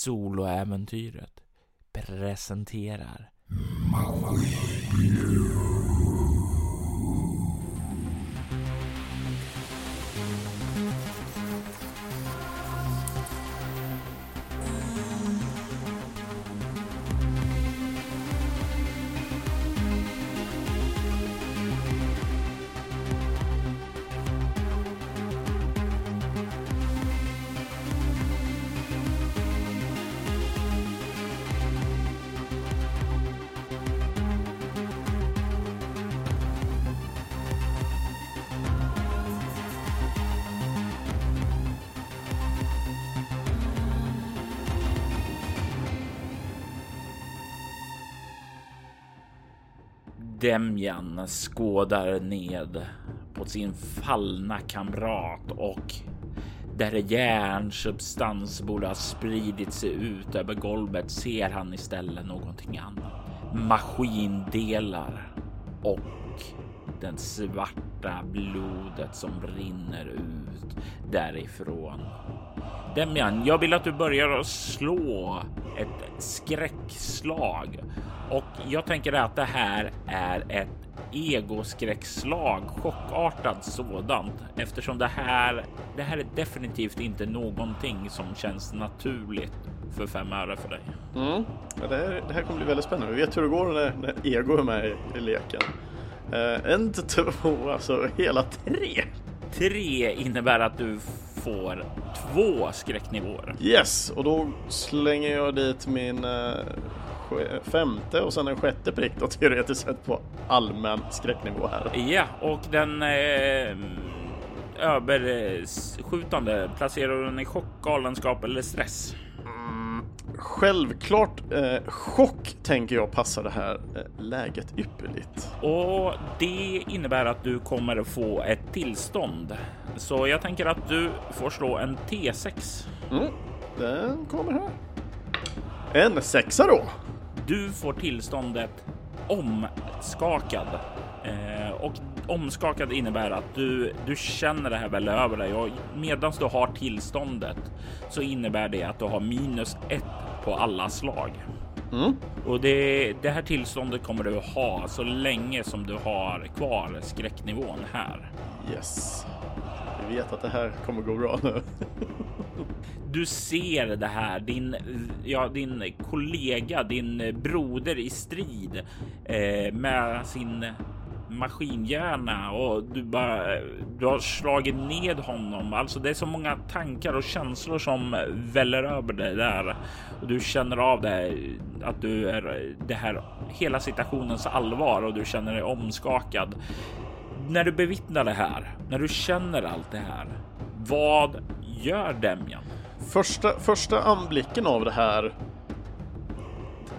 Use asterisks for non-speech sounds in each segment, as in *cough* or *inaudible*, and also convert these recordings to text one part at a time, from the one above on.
Soloäventyret presenterar. Demjan skådar ned på sin fallna kamrat och där järnsubstans borde ha spridit sig ut över golvet ser han istället någonting annat. Maskindelar och den svarta blodet som rinner ut därifrån. Demjan, jag vill att du börjar slå ett skräckslag och jag tänker att det här är ett egoskräckslag, chockartat sådant, eftersom det här. Det här är definitivt inte någonting som känns naturligt för fem öre för dig. Mm. Ja, det, här, det här kommer bli väldigt spännande. Vi vet hur det går när, när ego är med i, i leken. Uh, en, två, alltså hela tre. Tre innebär att du får två skräcknivåer. Yes, och då slänger jag dit min uh, femte och sen en sjätte prick då *laughs* teoretiskt sett på allmän skräcknivå här. Ja, och den eh, överskjutande placerar du den i chock, galenskap eller stress? Mm, självklart eh, chock tänker jag passar det här eh, läget ypperligt. Och det innebär att du kommer att få ett tillstånd. Så jag tänker att du får slå en T6. Mm, den kommer här. En sexa då. Du får tillståndet omskakad eh, och omskakad innebär att du, du känner det här väl över dig och medan du har tillståndet så innebär det att du har minus ett på alla slag. Mm. Och det, det här tillståndet kommer du ha så länge som du har kvar skräcknivån här. Yes. Vet att det här kommer gå bra nu. du ser det här, din, ja, din kollega, din broder i strid eh, med sin maskinhjärna och du bara du har slagit ned honom. Alltså det är så många tankar och känslor som väller över dig där och du känner av det att du är det här hela situationens allvar och du känner dig omskakad. När du bevittnar det här, när du känner allt det här, vad gör Demjan? Första, första anblicken av det här.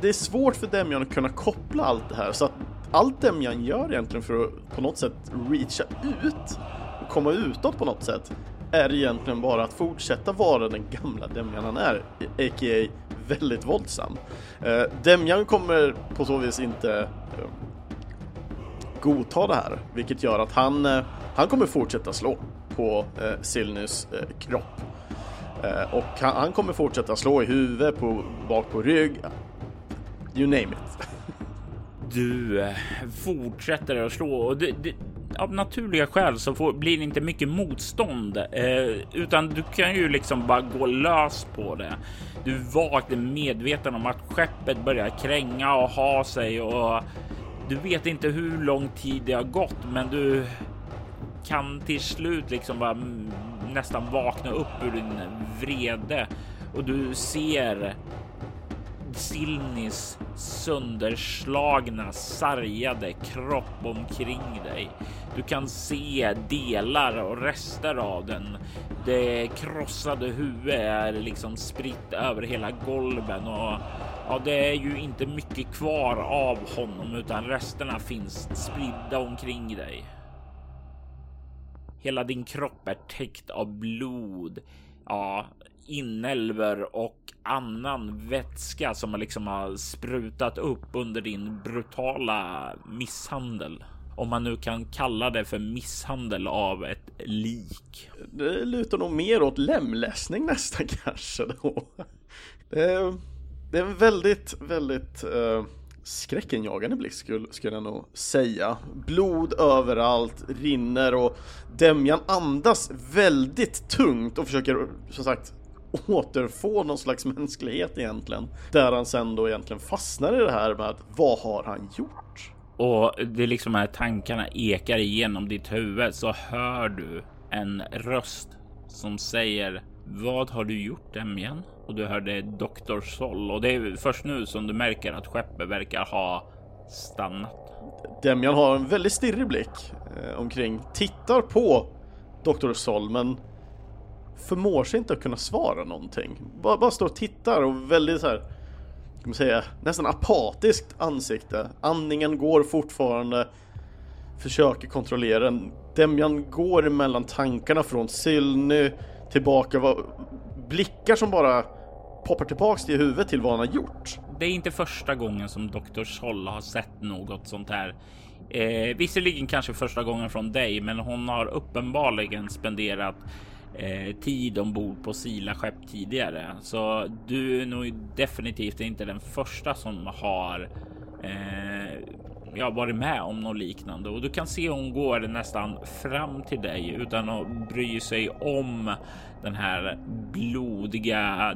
Det är svårt för Demjan att kunna koppla allt det här så att allt Demjan gör egentligen för att på något sätt reacha ut och komma utåt på något sätt är egentligen bara att fortsätta vara den gamla Demjan han är, a.k.a. väldigt våldsam. Eh, Demjan kommer på så vis inte eh, godta det här, vilket gör att han, eh, han kommer fortsätta slå på eh, Silnys eh, kropp. Eh, och han, han, kommer fortsätta slå i huvudet, på, bak på rygg, you name it. *laughs* du fortsätter att slå och du, du, av naturliga skäl så får, blir det inte mycket motstånd eh, utan du kan ju liksom bara gå lös på det. Du är vagt medveten om att skeppet börjar kränga och ha sig och du vet inte hur lång tid det har gått, men du kan till slut liksom bara nästan vakna upp ur din vrede. Och du ser Silnis sönderslagna, sargade kropp omkring dig. Du kan se delar och rester av den. Det krossade huvudet är liksom spritt över hela golven och ja, det är ju inte mycket kvar av honom utan resterna finns spridda omkring dig. Hela din kropp är täckt av blod. Ja, inälvor och annan vätska som liksom har sprutat upp under din brutala misshandel. Om man nu kan kalla det för misshandel av ett lik. Det lutar nog mer åt lemlästning nästan *laughs* kanske då. Det är, det är en väldigt, väldigt eh, uh, skräckenjagande blick skulle, skulle jag nog säga. Blod överallt, rinner och Demjan andas väldigt tungt och försöker som sagt återfå någon slags mänsklighet egentligen. Där han sen då egentligen fastnar i det här med att vad har han gjort? Och det liksom här tankarna ekar igenom ditt huvud så hör du en röst som säger Vad har du gjort Demjan? Och du hörde Dr. Sol och det är först nu som du märker att skeppet verkar ha stannat. Demjan har en väldigt stirrig blick eh, omkring, tittar på Dr. Sol men förmår sig inte att kunna svara någonting. Bara, bara står och tittar och väldigt så här, kan man säga, nästan apatiskt ansikte. Andningen går fortfarande, försöker kontrollera den. Demjan går mellan tankarna från Sylny tillbaka, blickar som bara poppar tillbaks till huvudet till vad han har gjort. Det är inte första gången som Dr. Scholl har sett något sånt här. Eh, visserligen kanske första gången från dig, men hon har uppenbarligen spenderat eh, tid ombord på Sila-skepp tidigare. Så du är nog definitivt inte den första som har eh, jag varit med om något liknande och du kan se hon går nästan fram till dig utan att bry sig om den här blodiga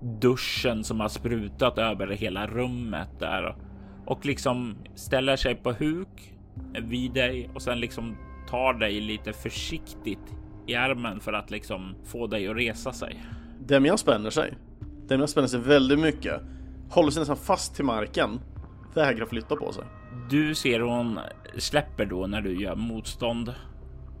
duschen som har sprutat över hela rummet där och liksom ställer sig på huk vid dig och sen liksom tar dig lite försiktigt i armen för att liksom få dig att resa sig. Demian spänner sig. Demian spänner sig väldigt mycket. Håller sig nästan fast till marken. Vägrar flytta på sig. Du ser hon släpper då när du gör motstånd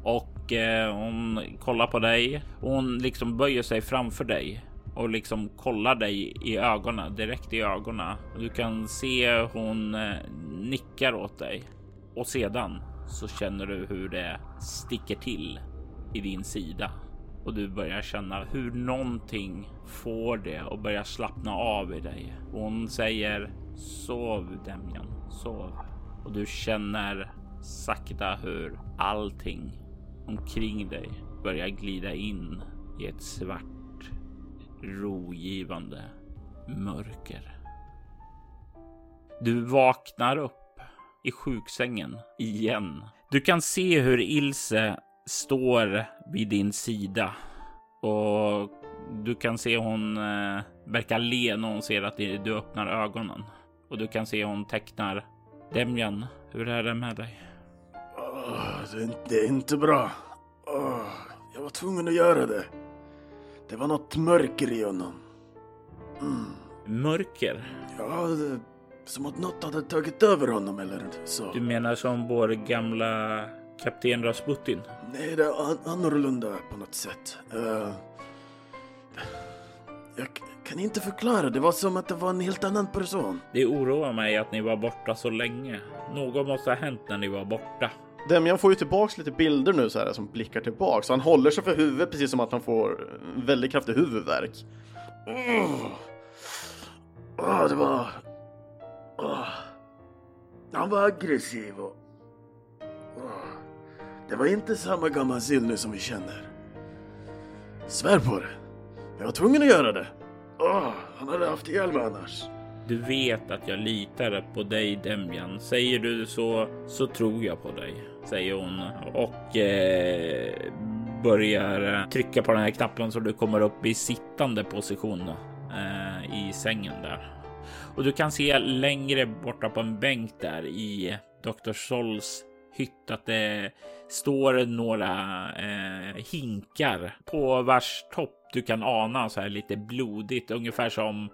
och eh, hon kollar på dig. Hon liksom böjer sig framför dig och liksom kollar dig i ögonen direkt i ögonen. Du kan se hon eh, nickar åt dig och sedan så känner du hur det sticker till i din sida och du börjar känna hur någonting får det och börjar slappna av i dig. Hon säger sov Demjan, sov och du känner sakta hur allting omkring dig börjar glida in i ett svart, rogivande mörker. Du vaknar upp i sjuksängen igen. Du kan se hur Ilse står vid din sida och du kan se hon eh, verkar le när hon ser att du öppnar ögonen och du kan se hon tecknar Demjan. Hur är det med dig? Oh, det, det, är inte bra. Oh, jag var tvungen att göra det. Det var något mörker i honom. Mm. Mörker? Ja, det, som att något hade tagit över honom eller så. Du menar som vår gamla kapten Rasputin? Nej, det är annorlunda på något sätt. Uh, jag kan inte förklara, det var som att det var en helt annan person. Det oroar mig att ni var borta så länge. Något måste ha hänt när ni var borta. Demjan får ju tillbaks lite bilder nu så här som blickar tillbaks. Han håller sig för huvudet precis som att han får väldigt kraftig huvudvärk. Oh. Oh, det var... Oh. Han var aggressiv och... Det var inte samma gamla Silny som vi känner. Svär på det. Jag var tvungen att göra det. Åh, han hade haft ihjäl mig annars. Du vet att jag litar på dig Demjan. Säger du så, så tror jag på dig, säger hon och eh, börjar eh, trycka på den här knappen så du kommer upp i sittande position eh, i sängen där. Och du kan se längre borta på en bänk där i Dr. Sols hytt att det står några eh, hinkar på vars topp du kan ana så här lite blodigt, ungefär som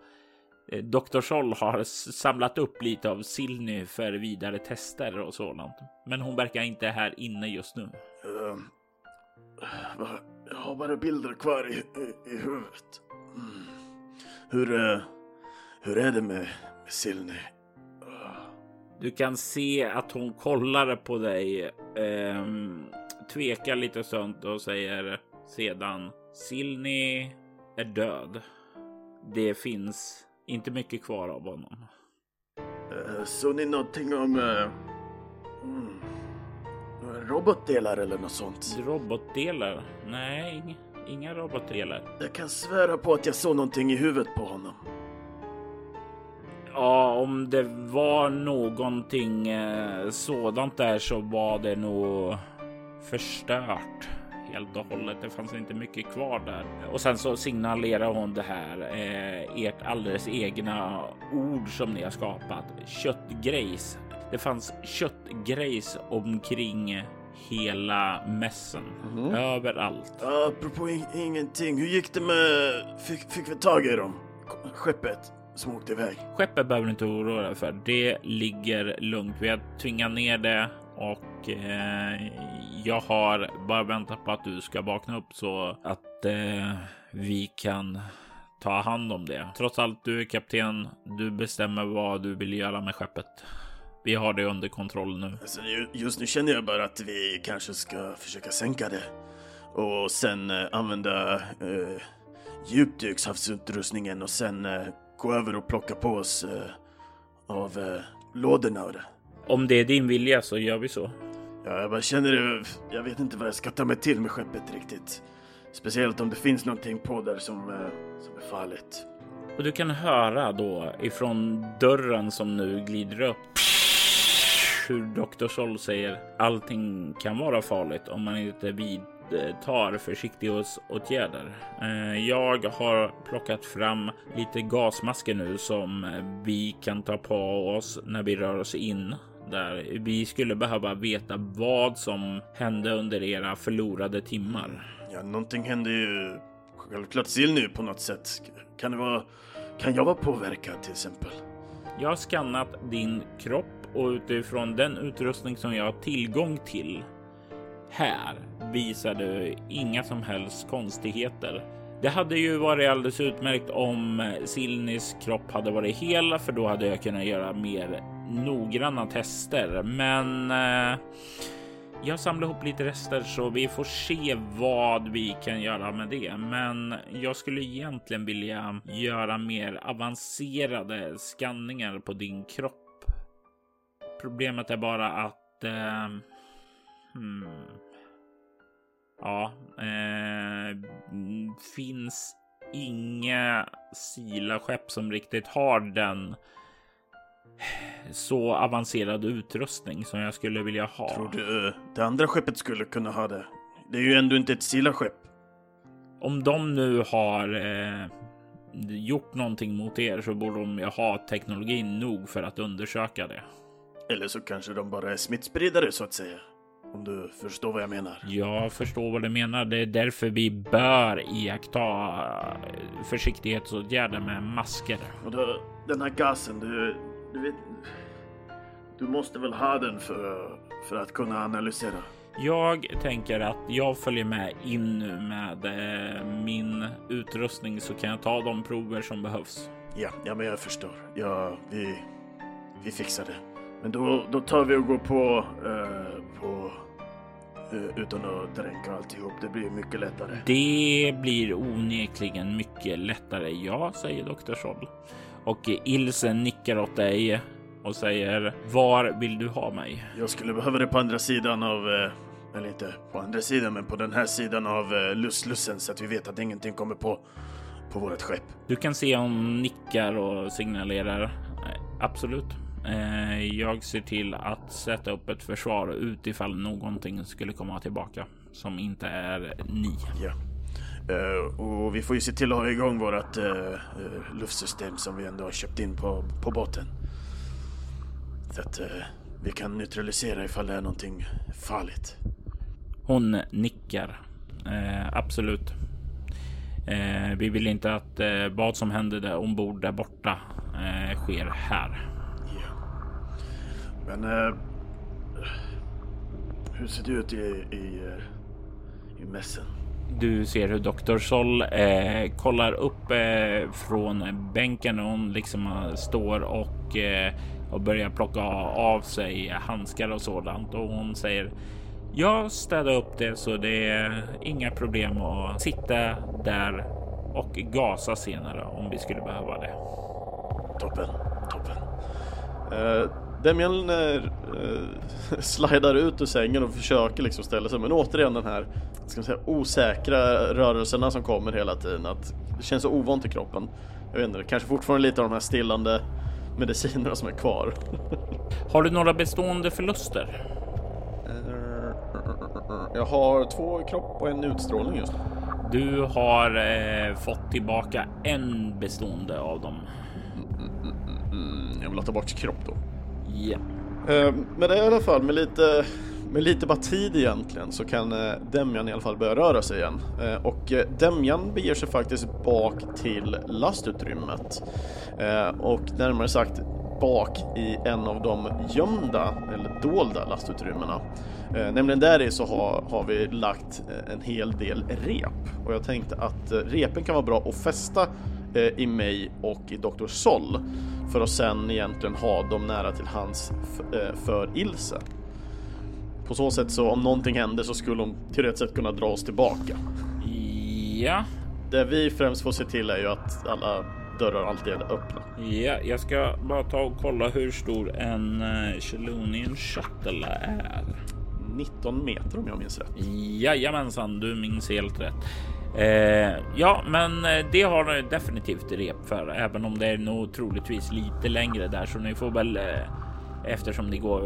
eh, Dr. Sol har samlat upp lite av Silny för vidare tester och sådant. Men hon verkar inte här inne just nu. Uh, jag har bara bilder kvar i, i, i huvudet. Mm. Hur, uh, hur är det med, med Silny? Du kan se att hon kollar på dig, eh, tvekar lite sånt och säger sedan Silni är död. Det finns inte mycket kvar av honom. Uh, så ni någonting om... Uh, robotdelar eller något sånt. Robotdelar? Nej, inga, inga robotdelar. Jag kan svära på att jag såg någonting i huvudet på honom. Ja, om det var någonting eh, sådant där så var det nog förstört helt och hållet. Det fanns inte mycket kvar där. Och sen så signalerar hon det här, eh, ert alldeles egna ord som ni har skapat. Köttgrejs. Det fanns köttgrejs omkring hela mässen. Överallt. Apropå in- ingenting, hur gick det med... Fick, fick vi tag i dem? Skeppet som åkte iväg? Skeppet behöver du inte oroa dig för. Det ligger lugnt. Vi har tvingat ner det och eh, jag har bara väntat på att du ska vakna upp så att eh, vi kan ta hand om det. Trots allt, du är kapten. Du bestämmer vad du vill göra med skeppet. Vi har det under kontroll nu. Alltså, ju- just nu känner jag bara att vi kanske ska försöka sänka det. Och sen eh, använda eh, djupdykshavsutrustningen och sen eh, gå över och plocka på oss eh, av eh, lådorna och det. Om det är din vilja så gör vi så. Ja, jag bara känner det. Jag vet inte vad jag ska ta mig till med skeppet riktigt. Speciellt om det finns någonting på där som, eh, som är farligt. Och du kan höra då ifrån dörren som nu glider upp hur Dr. Sol säger allting kan vara farligt om man inte vidtar försiktighetsåtgärder. Eh, Jag har plockat fram lite gasmasker nu som vi kan ta på oss när vi rör oss in där. Vi skulle behöva veta vad som hände under era förlorade timmar. Ja, någonting händer ju självklart nu på något sätt. Kan det vara... Kan jag vara påverkad till exempel? Jag har skannat din kropp och utifrån den utrustning som jag har tillgång till här visar du inga som helst konstigheter. Det hade ju varit alldeles utmärkt om Silnis kropp hade varit hel, för då hade jag kunnat göra mer noggranna tester. Men eh, jag samlar ihop lite rester så vi får se vad vi kan göra med det. Men jag skulle egentligen vilja göra mer avancerade skanningar på din kropp. Problemet är bara att... Eh, hmm, ja, eh, finns inga Sila-skepp som riktigt har den så avancerad utrustning som jag skulle vilja ha. Tror du det andra skeppet skulle kunna ha det? Det är ju ändå inte ett Sila-skepp. Om de nu har eh, gjort någonting mot er så borde de ju ha teknologin nog för att undersöka det. Eller så kanske de bara är smittspridare så att säga. Om du förstår vad jag menar. Jag förstår vad du menar. Det är därför vi bör iaktta försiktighetsåtgärder med masker. Och då, den här gasen, du, du vet... Du måste väl ha den för, för att kunna analysera? Jag tänker att jag följer med in nu med eh, min utrustning så kan jag ta de prover som behövs. Ja, ja men jag förstår. Ja, vi, vi fixar det. Men då, då tar vi och går på, eh, på eh, utan att dränka alltihop. Det blir mycket lättare. Det blir onekligen mycket lättare. Ja, säger Dr. Scholl. Och Ilse nickar åt dig och säger var vill du ha mig? Jag skulle behöva det på andra sidan av, eh, eller inte på andra sidan, men på den här sidan av eh, Lusslussen så att vi vet att ingenting kommer på, på vårt skepp. Du kan se hon nickar och signalerar. Absolut. Eh, Jag ser till att sätta upp ett försvar utifall någonting skulle komma tillbaka som inte är ni. Ja. Eh, och vi får ju se till att ha igång vårt uh, luftsystem som vi ändå har köpt in på, på båten. Så att eh, vi kan neutralisera ifall det är någonting farligt. Hon nickar. Eh, absolut. Eh, vi vill inte att eh, vad som händer där ombord där borta eh, sker här. Men eh, hur ser det ut i, i, i mässen? Du ser hur Dr. Sol eh, kollar upp eh, från bänken och hon liksom eh, står och, eh, och börjar plocka av sig handskar och sådant och hon säger jag städar upp det så det är inga problem att sitta där och gasa senare om vi skulle behöva det. Toppen, toppen. Eh, Demian eh, eh, *laughs* slidar ut ur sängen och försöker liksom ställa sig men återigen den här ska man säga, osäkra rörelserna som kommer hela tiden. Att det känns så ovant i kroppen. Jag vet inte, kanske fortfarande lite av de här stillande medicinerna som är kvar. *laughs* Har du några bestående förluster? Jag har två kropp och en utstrålning just. Du har eh, fått tillbaka en bestående av dem. Mm, jag vill ha bort kropp då. Yeah. Eh, men det är i alla fall med lite, med lite bara tid egentligen så kan eh, Demjan i alla fall börja röra sig igen. Eh, och eh, Demjan beger sig faktiskt bak till lastutrymmet. Eh, och närmare sagt bak i en av de gömda eller dolda lastutrymmena. Eh, nämligen där i så har, har vi lagt eh, en hel del rep och jag tänkte att eh, repen kan vara bra att fästa eh, i mig och i Dr. Sol för att sen egentligen ha dem nära till hands eh, för Ilse. På så sätt så om någonting händer så skulle de teoretiskt sett kunna dra oss tillbaka. Ja, Det vi främst får se till är ju att alla dörrar alltid är öppna. ja, jag ska bara ta och kolla hur stor en Chelonian Shuttle är. 19 meter om jag minns rätt. Jajamensan, du minns helt rätt. Eh, ja, men eh, det har ni definitivt rep för, även om det är nog troligtvis lite längre där, så ni får väl eh, eftersom det går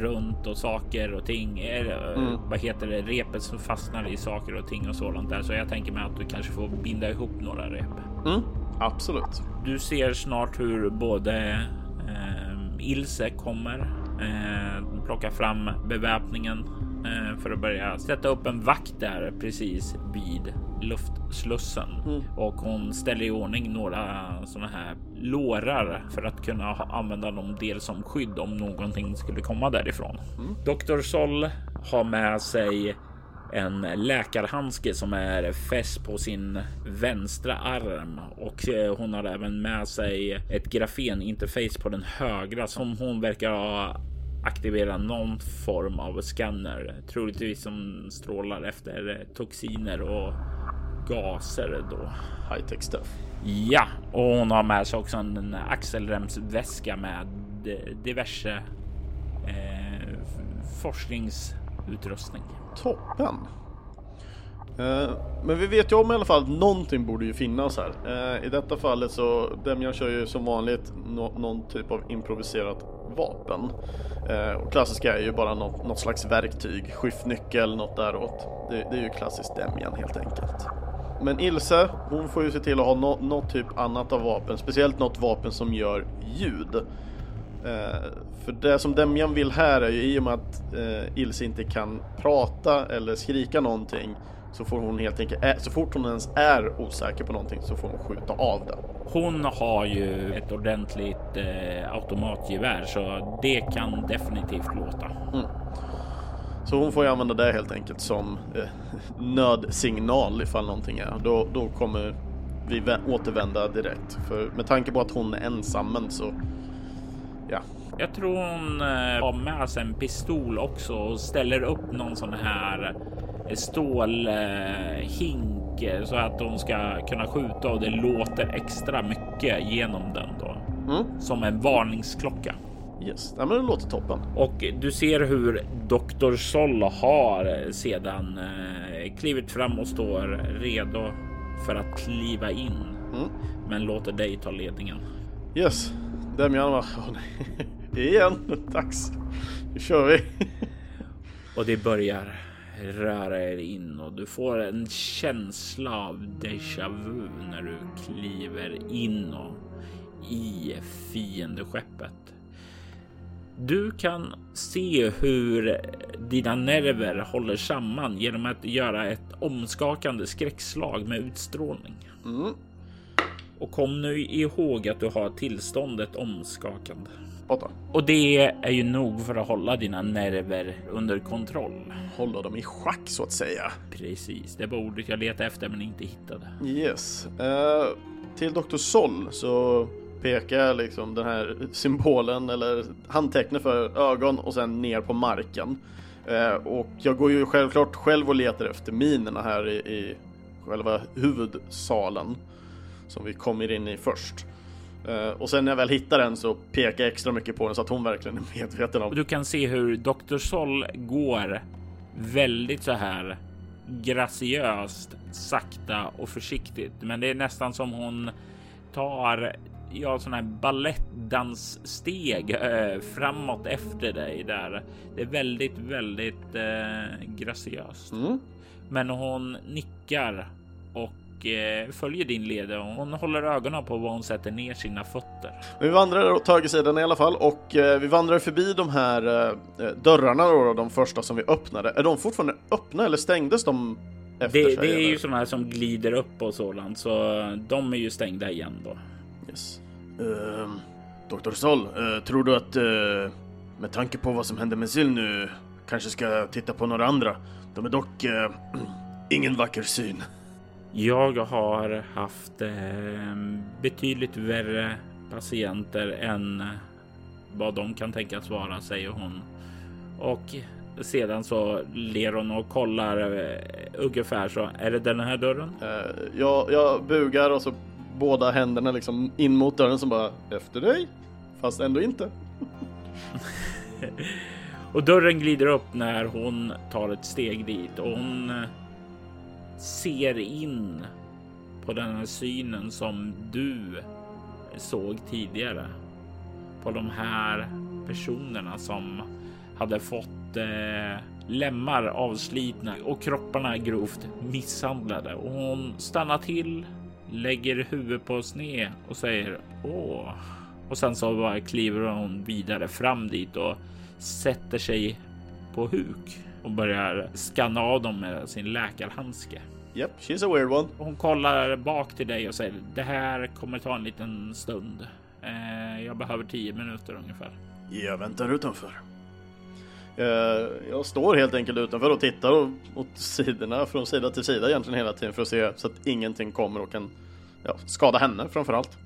runt och saker och ting. Eh, Mm. Vad heter det? Repet som fastnar i saker och ting och sådant där, så jag tänker mig att du kanske får binda ihop några rep. Mm, absolut. Du ser snart hur både eh, Ilse kommer eh, plocka fram beväpningen för att börja sätta upp en vakt där precis vid luftslussen Mm. och hon ställer i ordning några sådana här lårar för att kunna använda dem dels som skydd om någonting skulle komma därifrån. Mm. Dr. Sol har med sig en läkarhandske som är fäst på sin vänstra arm och eh, hon har även med sig ett grafeninterface på den högra som hon verkar ha aktiverat någon form av scanner, troligtvis som strålar efter toxiner och gaser då. High tech stuff. Ja, och hon har med sig också en axelremsväska med diverse eh, forskningsutrustning. Toppen. Eh, men vi vet ju om i alla fall att någonting borde ju finnas här. Eh, I detta fallet så Demjan kör ju som vanligt nå- någon typ av improviserat vapen. Eh, och klassiska är ju bara något, något slags verktyg, skiftnyckel, något däråt. Det, det är ju klassiskt Demjan helt enkelt. Men Ilse, hon får ju se till att ha nå- något typ annat av vapen, speciellt något vapen som gör ljud. Eh, för det som Demjan vill här är ju i och med att eh, Ilse inte kan prata eller skrika någonting så får hon helt enkelt, ä- så fort hon ens är osäker på någonting så får hon skjuta av det. Hon har ju ett ordentligt eh, automatgevär så det kan definitivt låta. Så hon får ju använda det helt enkelt som eh, nödsignal ifall någonting är. Då, då kommer vi vä- återvända direkt. För med tanke på att hon är ensammen så ja, Jag tror hon eh, har med sig en pistol också och ställer upp någon sån här stålhink så att hon ska kunna skjuta och det låter extra mycket genom den då. Mm. Som en varningsklocka. yes, ja, men det låter toppen. Och du ser hur Dr. Sol har sedan eh, klivit fram och står redo för att kliva in. Mm. Men låter dig ta ledningen. Yes, Demian bara, åh nej, *laughs* igen, dags, nu kör vi. Och det börjar röra er in och du får en känsla av déjà vu när du kliver in och i fiendeskeppet. Du kan se hur dina nerver håller samman genom att göra ett omskakande skräckslag med utstrålning. Mm. Och kom nu ihåg att du har tillståndet omskakande. Åtta. Och det är ju nog för att hålla dina nerver under kontroll. Hålla dem i schack så att säga. Precis, det var ordet jag letade efter men inte hittade. Yes. Eh, till Dr. Sol så pekar jag liksom den här symbolen eller handtecknet för ögon och sen ner på marken. Eh, och jag går ju självklart själv och letar efter minerna här i, i själva huvudsalen som vi kommer in i först. Eh, och sen när jag väl hittar den så pekar jag extra mycket på den så att hon verkligen är medveten om. Du kan se hur Dr. Sol går väldigt så här graciöst, sakta och försiktigt. Men det är nästan som hon tar ja, sådana här balettdanssteg eh, framåt efter dig där. Det är väldigt, väldigt eh, graciöst. Mm. Men hon nickar och eh, följer din led och hon håller ögonen på var hon sätter ner sina fötter. Vi vandrar åt högersidan i alla fall och eh, vi vandrar förbi de här eh, dörrarna då, de första som vi öppnade. Är de fortfarande öppna eller stängdes de efter Det, sig? det är eller? ju sådana här som glider upp och sådant, så de är ju stängda igen då. Yes. Ehm, Dr. Sol, eh, tror du att eh, med tanke på vad som hände med Syl nu kanske ska titta på några andra? De är dock *clears throat* ingen vacker syn. Jag har haft eh, betydligt värre patienter än vad de kan tänkas vara, säger hon. Och sedan så ler hon och kollar eh, ungefär så. Är det den här dörren? Eh, jag, jag bugar och så båda händerna liksom in mot dörren som bara efter dig. Fast ändå inte. *laughs* Och dörren glider upp när hon tar ett steg dit och hon eh, ser in på den här synen som du såg tidigare. På de här personerna som hade fått eh, lemmar avslitna och kropparna grovt misshandlade. Och hon stannar till, lägger huvudet på sned och säger åh. Och sen så bara kliver hon vidare fram dit och sätter sig på huk och börjar skanna av dem med sin läkarhandske. Yep, she's a weird one. Hon kollar bak till dig och säger det här kommer ta en liten stund. Eh, jag behöver tio minuter ungefär. Jag väntar utanför. Eh, jag står helt enkelt utanför och tittar och- åt sidorna från sida till sida egentligen hela tiden för att se så att ingenting kommer och kan ja, skada henne framför allt.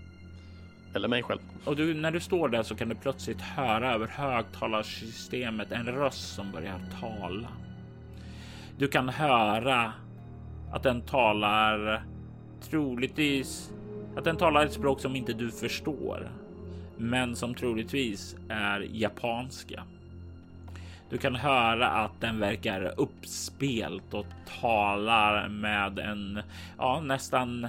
Eller mig själv. Och du, när du står där så kan du plötsligt höra över högtalarsystemet en röst som börjar tala. Du kan höra att den talar troligtvis att den talar ett språk som inte du förstår, men som troligtvis är japanska. Du kan höra att den verkar uppspelt och talar med en, ja, nästan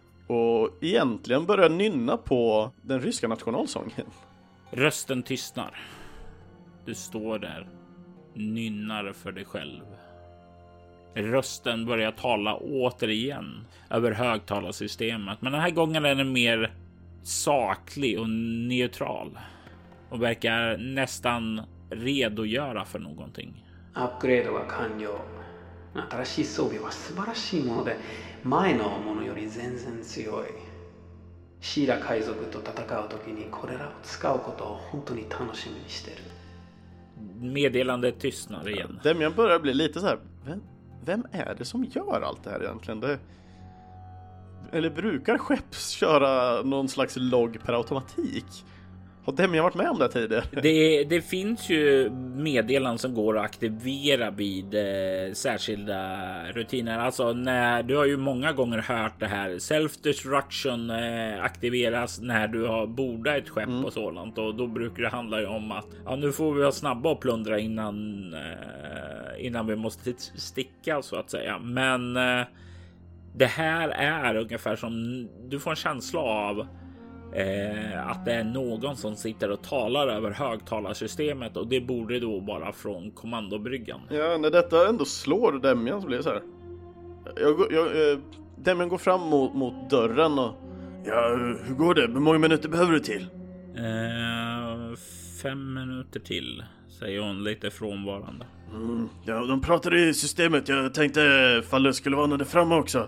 och egentligen börjar nynna på den ryska nationalsången. Rösten tystnar. Du står där, nynnar för dig själv. Rösten börjar tala återigen över högtalarsystemet, men den här gången är den mer saklig och neutral och verkar nästan redogöra för någonting. アップグレードが完了新しい装備は素晴らしいもので 前のものより全然強いシーラ海賊と戦う時にこれらを使うことを本当に楽しみにしてる Meddelandet tystnar igen. Demian börjar bli lite så här. Vem, vem är det som gör allt det här egentligen? Det, eller brukar skepp köra någon slags logg per automatik? Har Demian varit med om det tidigare? *laughs* Det, det finns ju meddelanden som går att aktivera vid eh, särskilda rutiner. Alltså när du har ju många gånger hört det här. Self destruction eh, aktiveras när du har bordat ett skepp och sådant och då brukar det handla ju om att ja, nu får vi vara snabba och plundra innan eh, innan vi måste sticka så att säga. Men eh, det här är ungefär som du får en känsla av eh, att det är någon som sitter och talar över högtalarsystemet och det borde då vara från kommandobryggan. Ja, när detta ändå slår Demian så blir det så här. Jag, går- jag, eh, Demian går fram mot, mot dörren och Ja, hur går det? Hur många minuter behöver du till? Eh, fem minuter till, säger hon lite frånvarande. Mm, ja, de pratade i systemet. Jag tänkte ifall det skulle vara någon där framme också.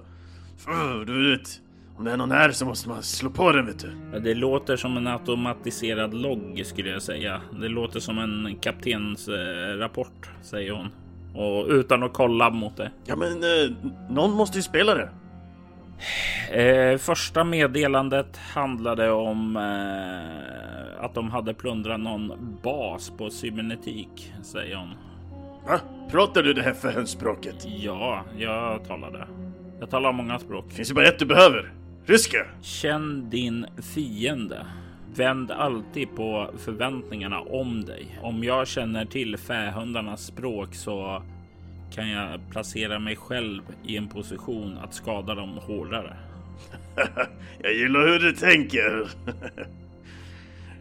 Du vet, om det är någon här så måste man slå på den vet du. Ja, det låter som en automatiserad logg skulle jag säga. Det låter som en kaptens eh, rapport, säger hon. Och utan att kolla mot det. Ja men eh, någon måste ju spela det. Eh, första meddelandet handlade om eh, att de hade plundrat någon bas på cybernetik, säger hon. Va? Pratar du det här förhönsspråket? Ja, jag talar det. Jag talar många språk. Finns ju bara ett du behöver. Ryska! Känn din fiende. Vänd alltid på förväntningarna om dig. Om jag känner till fähundarnas språk så kan jag placera mig själv i en position att skada dem hårdare. *laughs* jag gillar hur du tänker.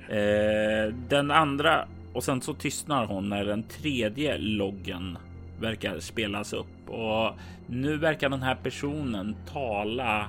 eh, den andra och sen så tystnar hon när den tredje loggen verkar spelas upp och nu verkar den här personen tala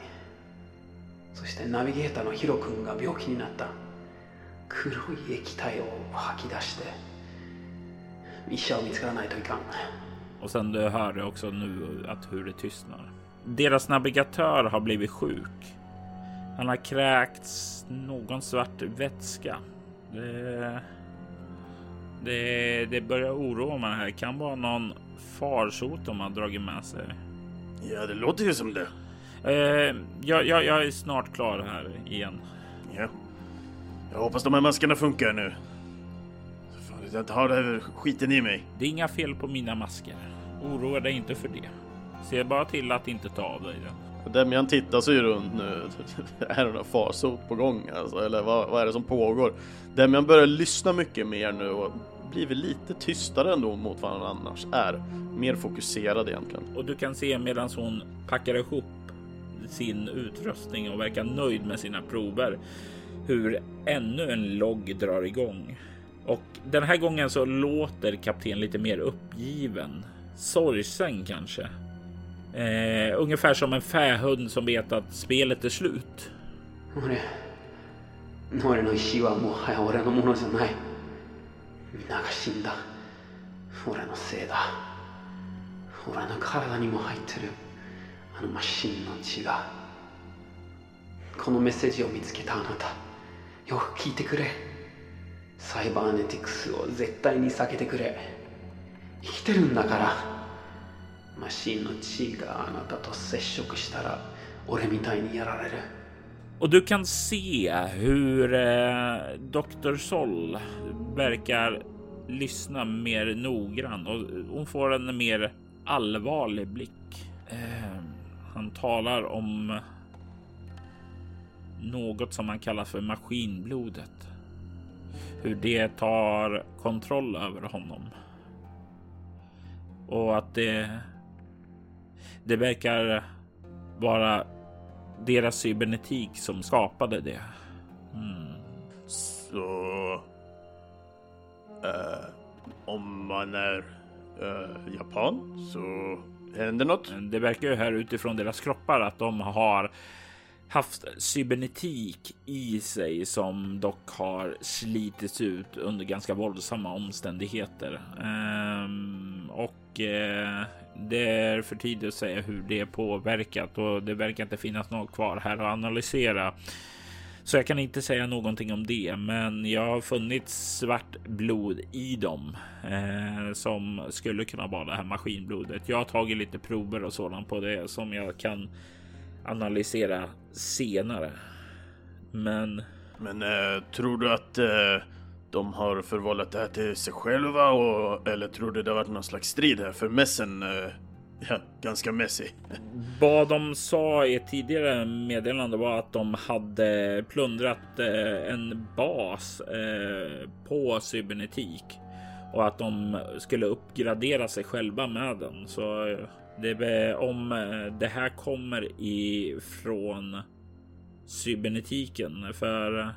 そしてナビゲーターのヒロ君が病気になった黒い液体を吐き出して医者を見つからないといかん Och sen du hör det också nu att hur det tystnar. Deras navigatör har blivit sjuk. Han har kräkts någon svart vätska. Det, det, det börjar oroa mig här. Kan vara någon farsot de har dragit med sig. Ja, det låter ju som det. Eh, jag, jag, jag är snart klar här igen. Ja. Jag hoppas de här maskerna funkar nu. Fan, jag har det här skiten i mig. Det är inga fel på mina masker. Oroa dig inte för det. Se bara till att inte ta av dig den. Demian tittar sig runt nu. *laughs* är det någon farsot på gång alltså? Eller vad, vad är det som pågår? Demian börjar lyssna mycket mer nu och blivit lite tystare ändå mot vad han annars är. Mer fokuserad egentligen. Och du kan se medan hon packar ihop sin utrustning och verkar nöjd med sina prover hur ännu en logg drar igång. Och den här gången så låter kapten lite mer uppgiven. Sorgsen kanske. Eh, ungefär som en fähund som vet att spelet är slut. あのマシンの血がこのメッセージを見つけたあなたよく聞いてくれサイバーネティクスを絶対に避けてくれ生きてるんだからマシンの血があなたと接触したら俺みたいにやられる Och du kan se hur eh, Dr. Sol verkar lyssna mer noggrant och hon får en mer allvarlig blick. Eh, han talar om något som han kallar för maskinblodet. Hur det tar kontroll över honom. Och att det, det verkar vara deras cybernetik som skapade det. Mm. Så... Äh, om man är äh, japan så händer något. Eh, det verkar ju här utifrån deras kroppar att de har haft cybernetik i sig som dock har slitits ut under ganska våldsamma omständigheter. Ehm, och eh, det är för tidigt att säga hur det är påverkat och det verkar inte finnas något kvar här att analysera. Så jag kan inte säga någonting om det, men jag har funnit svart blod i dem eh, som skulle kunna vara det här maskinblodet. Jag har tagit lite prover och sådant på det som jag kan analysera senare. Men. Men eh, tror du att eh, de har förvållat det här till sig själva och, eller tror du det har varit någon slags strid här? För mässen eh, ja, ganska messy. Vad de sa i ett tidigare meddelande var att de hade plundrat eh, en bas eh, på cybernetik och att de skulle uppgradera sig själva med den. Så eh, det, om det här kommer ifrån cybernetiken för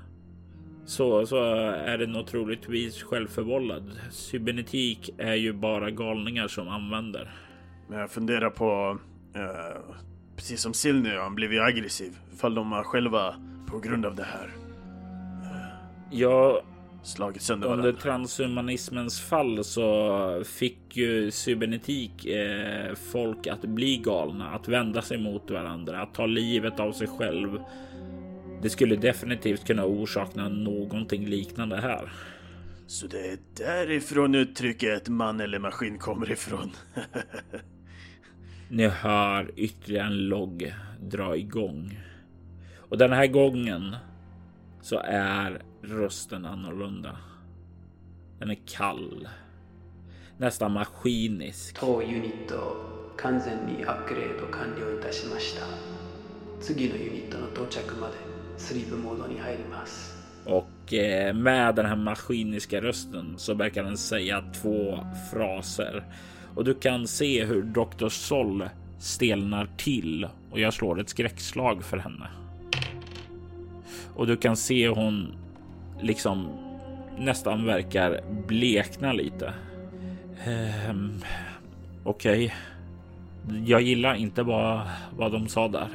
så, så är den otroligtvis troligtvis självförvållad. Cybernetik är ju bara galningar som använder. Men jag funderar på, eh, precis som Silny, han blev ju aggressiv. Ifall de själva på grund av det här Ja, slagit sönder under varandra. transhumanismens fall så fick ju cybernetik eh, folk att bli galna, att vända sig mot varandra, att ta livet av sig själv. Det skulle definitivt kunna orsaka någonting liknande här. Så det är därifrån uttrycket man eller maskin kommer ifrån. *laughs* Ni hör ytterligare en logg dra igång. Och den här gången så är rösten annorlunda. Den är kall. Nästan maskinisk. 当ユニットを完全にアップグレード完了いたしました次のユニットの到着までスリープモードに入ります Och eh, med den här maskiniska rösten så verkar den säga två fraser. och du kan se hur Dr. Sol stelnar till och jag slår ett skräckslag för henne. Och du kan se hon liksom nästan verkar blekna lite. Ehm, Okej. Jag gillar inte vad, vad de sa där.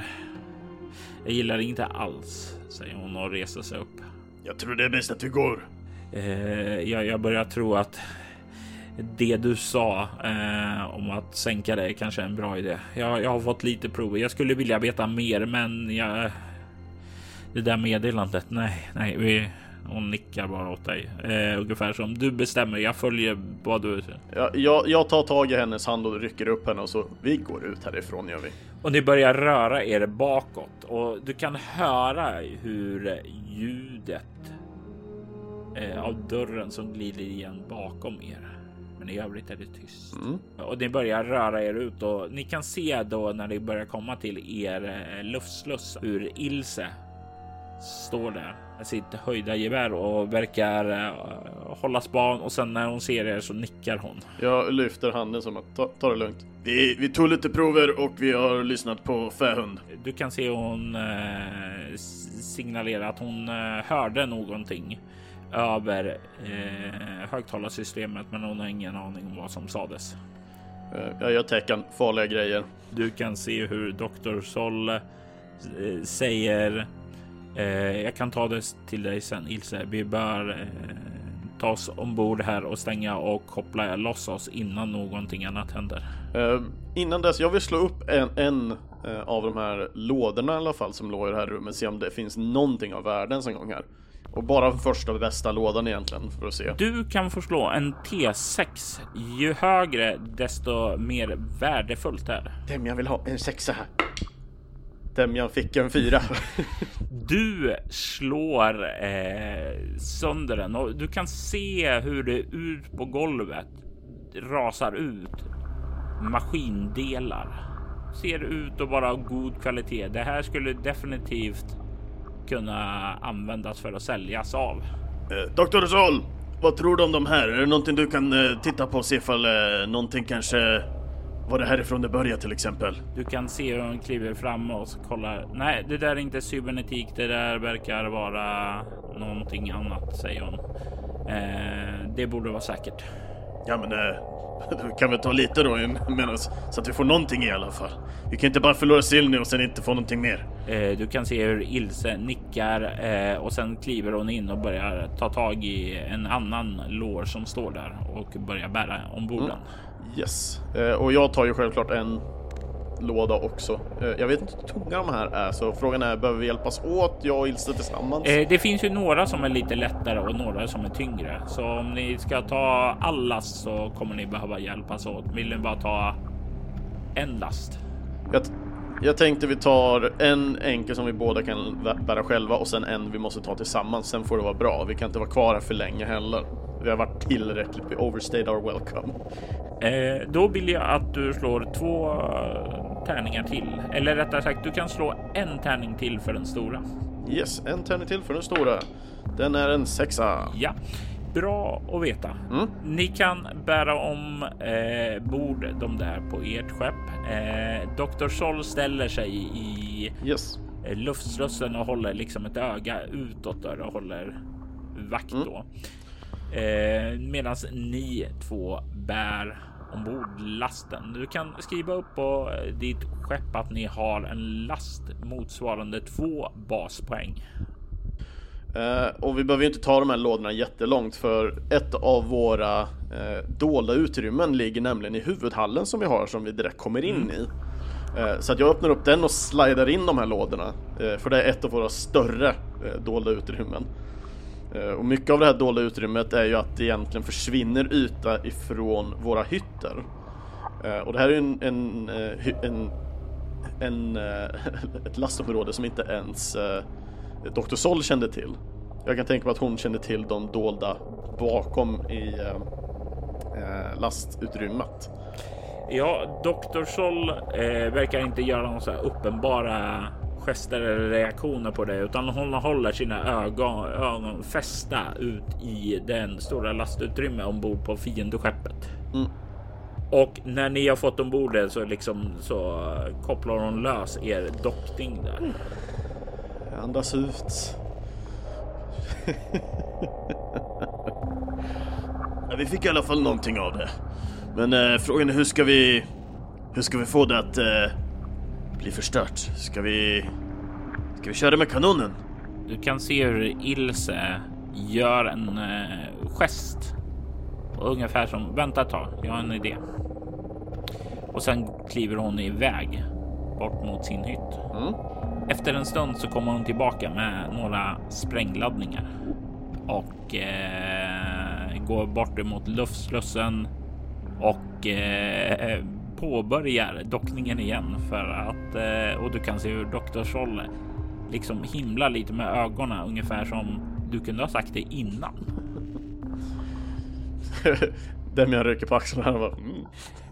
Jag gillar det inte alls, säger hon och reser sig upp. Jag tror det är bäst att vi går. Eh, jag, jag börjar tro att det du sa eh, om att sänka det kanske är en bra idé. Jag, jag har fått lite prover. Jag skulle vilja veta mer, men jag. Det där meddelandet. Nej, nej, vi. Hon nickar bara åt dig eh, ungefär som du bestämmer. Jag följer vad du. Jag, jag, jag tar tag i hennes hand och rycker upp henne och så vi går ut härifrån gör vi. Och ni börjar röra er bakåt och du kan höra hur ljudet eh, av dörren som glider igen bakom er. Men i övrigt är det tyst. Mm. Och ni börjar röra er ut och ni kan se då när ni börjar komma till er eh, luftsluss hur Ilse står där med sitt höjda gevär och verkar eh, hålla span och sen när hon ser er så nickar hon. Jag lyfter handen som att ta, ta det lugnt. Vi, vi tog lite prover och vi har lyssnat på Fähund. Du kan se hon s- signalera att hon eh, hörde någonting över eh, högtalarsystemet, men hon har ingen aning om vad som sades. Eh, Jag gör tecken, farliga grejer. Du kan se hur Dr. Sol eh, säger eh, Jag kan ta det till dig sen Ilse. Vi bör eh, ta oss ombord här och stänga och koppla loss oss innan någonting annat händer. Eh, innan dess, jag vill slå upp en, en eh, av de här lådorna i alla fall som låg i det här rummet, se om det finns någonting av värde ens en gång här. Och bara första och bästa lådan egentligen för att se. Du kan få slå en T6. Ju högre, desto mer värdefullt är det. Demjan vill ha en sexa här. Demjan fick en fyra. *laughs* Du slår eh, sönder den och du kan se hur det ut på golvet rasar ut maskindelar. Ser ut att vara av god kvalitet. Det här skulle definitivt kunna användas för att säljas av. Eh, Dr. Sol, vad tror du om de här? Är det någonting du kan eh, titta på och se ifall eh, någonting kanske var det härifrån det började till exempel? Du kan se hur hon kliver fram och kollar. Nej, det där är inte cybernetik. Det där verkar vara någonting annat, säger hon. Eh, det borde vara säkert. Ja men eh, *laughs* kan väl ta lite då medan, så att vi får någonting i alla fall. Vi kan inte bara förlora Silny och sen inte få någonting mer. Eh, du kan se hur Ilse nickar eh, och sen kliver hon in och börjar ta tag i en annan lår som står där och börjar bära ombord den. Yes. Eh, och jag tar ju självklart en låda också. Eh, jag vet inte hur tunga de här är, så frågan är, behöver vi hjälpas åt, jag och Ilse tillsammans? Eh, det finns ju några som är lite lättare och några som är tyngre. Så om ni ska ta all last så kommer ni behöva hjälpas åt. Vill ni bara ta en last? Jag, jag tänkte vi tar en enkel som vi båda kan bära själva och sen en vi måste ta tillsammans. Sen får det vara bra. Vi kan inte vara kvar här för länge heller. Vi har varit tillräckligt. Vi overstayed our welcome. Eh, då vill jag att du slår två tärningar till. Eller rättare sagt, du kan slå en tärning till för den stora. Yes, en tärning till för den stora. Den är en sexa. Ja, bra att veta. Ni kan bära om eh, bord de där på ert skepp. Eh, Dr. Sol ställer sig i Yes. eh, luftslussen och håller liksom ett öga utåt där och håller vakt Mm. då. Eh, Medan ni två bär ombord lasten. Du kan skriva upp på eh, ditt skepp att ni har en last motsvarande två baspoäng. Eh, och vi behöver ju inte ta de här lådorna jättelångt för ett av våra eh, dolda utrymmen ligger nämligen i huvudhallen som vi har som vi direkt kommer in i. Eh, så att jag öppnar upp den och slidar in de här lådorna. Eh, för det är ett av våra större eh, dolda utrymmen. Eh, och mycket av det här dolda utrymmet är ju att det egentligen försvinner yta ifrån våra hytter. Eh, och det här är ju en, en, eh, en, en, *laughs* ett lastområde som inte ens Dr. Sol kände till. Jag kan tänka mig att hon kände till de dolda bakom i eh, lastutrymmet. Ja, Dr. Sol eh, verkar inte göra några så uppenbara gester eller reaktioner på det, utan hon håller sina ögon, ögon fästa ut i den stora lastutrymme ombord på fiendeskeppet. Mm. Och när ni har fått ombord det så liksom så kopplar hon lös er dockning där. Andas ut. Vi fick i alla fall någonting av det. Men eh, frågan är hur ska vi... Hur ska vi få det att eh, bli förstört? Ska vi... Ska vi köra med kanonen? Du kan se hur Ilse gör en eh, gest. Ungefär som vänta ett tag, jag har en idé. Och sen kliver hon iväg bort mot sin hytt. Mm. Efter en stund så kommer hon tillbaka med några sprängladdningar och eh, går bort emot luftslussen och eh, påbörjar dockningen igen för att eh, och du kan se hur. Scholl liksom himlar lite med ögonen ungefär som du kunde ha sagt det innan. *laughs* Demian rycker på axlarna och bara, mm.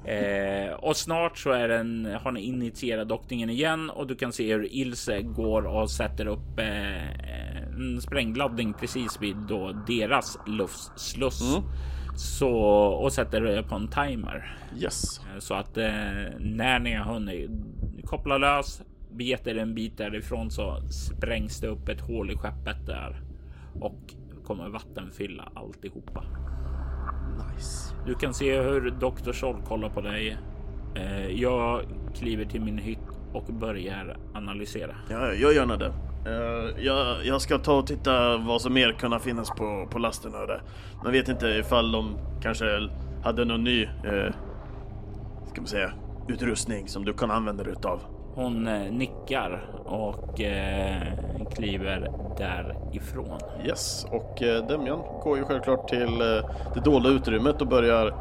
Eh, och snart så är den, har ni initierat dockningen igen och du kan se hur Ilse går och sätter upp eh, en sprängladdning precis vid då deras luftsluss. Så och sätter det på en timer Yes. Eh, så att eh, när ni har hunnit koppla lös, begett er en bit därifrån så sprängs det upp ett hål i skeppet där och kommer vattenfylla alltihopa. Nice. Du kan se hur Dr. Scholl kollar på dig. Eh, Jag kliver till min hytt och börjar analysera. Ja, gör gärna det. Eh, jag, jag ska ta och titta vad som mer kan finnas på, på lasten det. Man vet inte ifall de kanske hade någon ny, eh, ska man säga, utrustning som du kan använda dig utav. Hon eh, nickar och eh, kliver därifrån. Yes, och eh, Demian går ju självklart till eh, det dolda utrymmet och börjar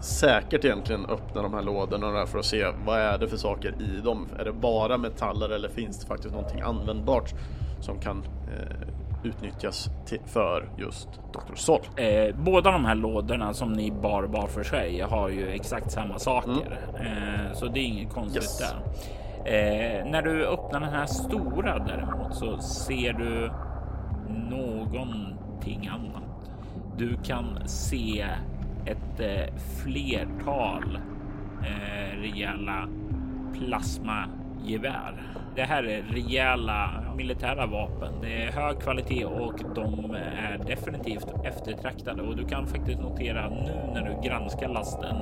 säkert egentligen öppna de här lådorna för att se vad är det för saker i dem. Är det bara metaller eller finns det faktiskt någonting användbart som kan eh, utnyttjas till, för just Dr. Sol? Eh, båda de här lådorna som ni bar var för sig har ju exakt samma saker, eh, så det är inget konstigt Yes. där. Eh, när du öppnar den här stora däremot så ser du någonting annat. Du kan se ett eh, flertal eh, rejäla plasmagevär. Det här är rejäla militära vapen. Det är hög kvalitet och de är definitivt eftertraktade och du kan faktiskt notera nu när du granskar lasten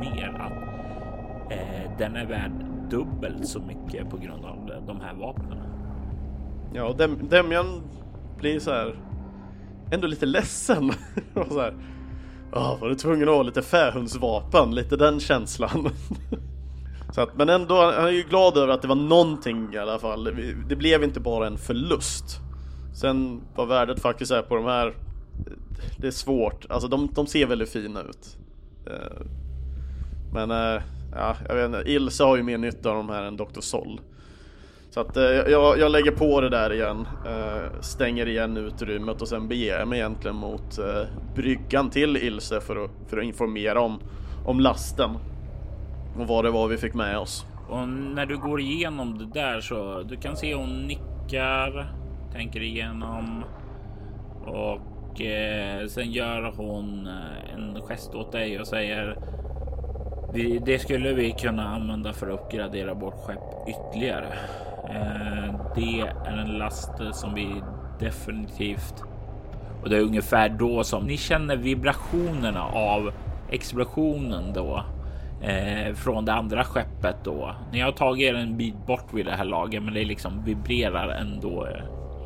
mer att eh, den är värd dubbelt så mycket på grund av de här vapnen. Ja, och Dem Demian blir så här ändå lite ledsen. *laughs* och så här, oh, var du tvungen att ha lite fähundsvapen? Lite den känslan. *laughs* så att, men ändå, han är ju glad över att det var någonting i alla fall. Det blev inte bara en förlust. Sen vad värdet faktiskt är på de här, det är svårt. Alltså de, de ser väldigt fina ut. Eh, men eh, ja, jag vet inte, Ilse har ju mer nytta av de här än Dr. Sol. Så att eh, jag, jag lägger på det där igen, eh, stänger igen utrymmet och sen beger jag mig egentligen mot eh, bryggan till Ilse för att, för att informera om, om lasten. Och vad det var vi fick med oss. Och när du går igenom det där så du kan se hon nickar, tänker igenom och eh, sen gör hon eh, en gest åt dig och säger det skulle vi kunna använda för att uppgradera vårt skepp ytterligare. Eh, det är en last som vi definitivt och det är ungefär då som ni känner vibrationerna av explosionen då eh, från det andra skeppet då. Ni har tagit er en bit bort vid det här laget, men det liksom vibrerar ändå eh,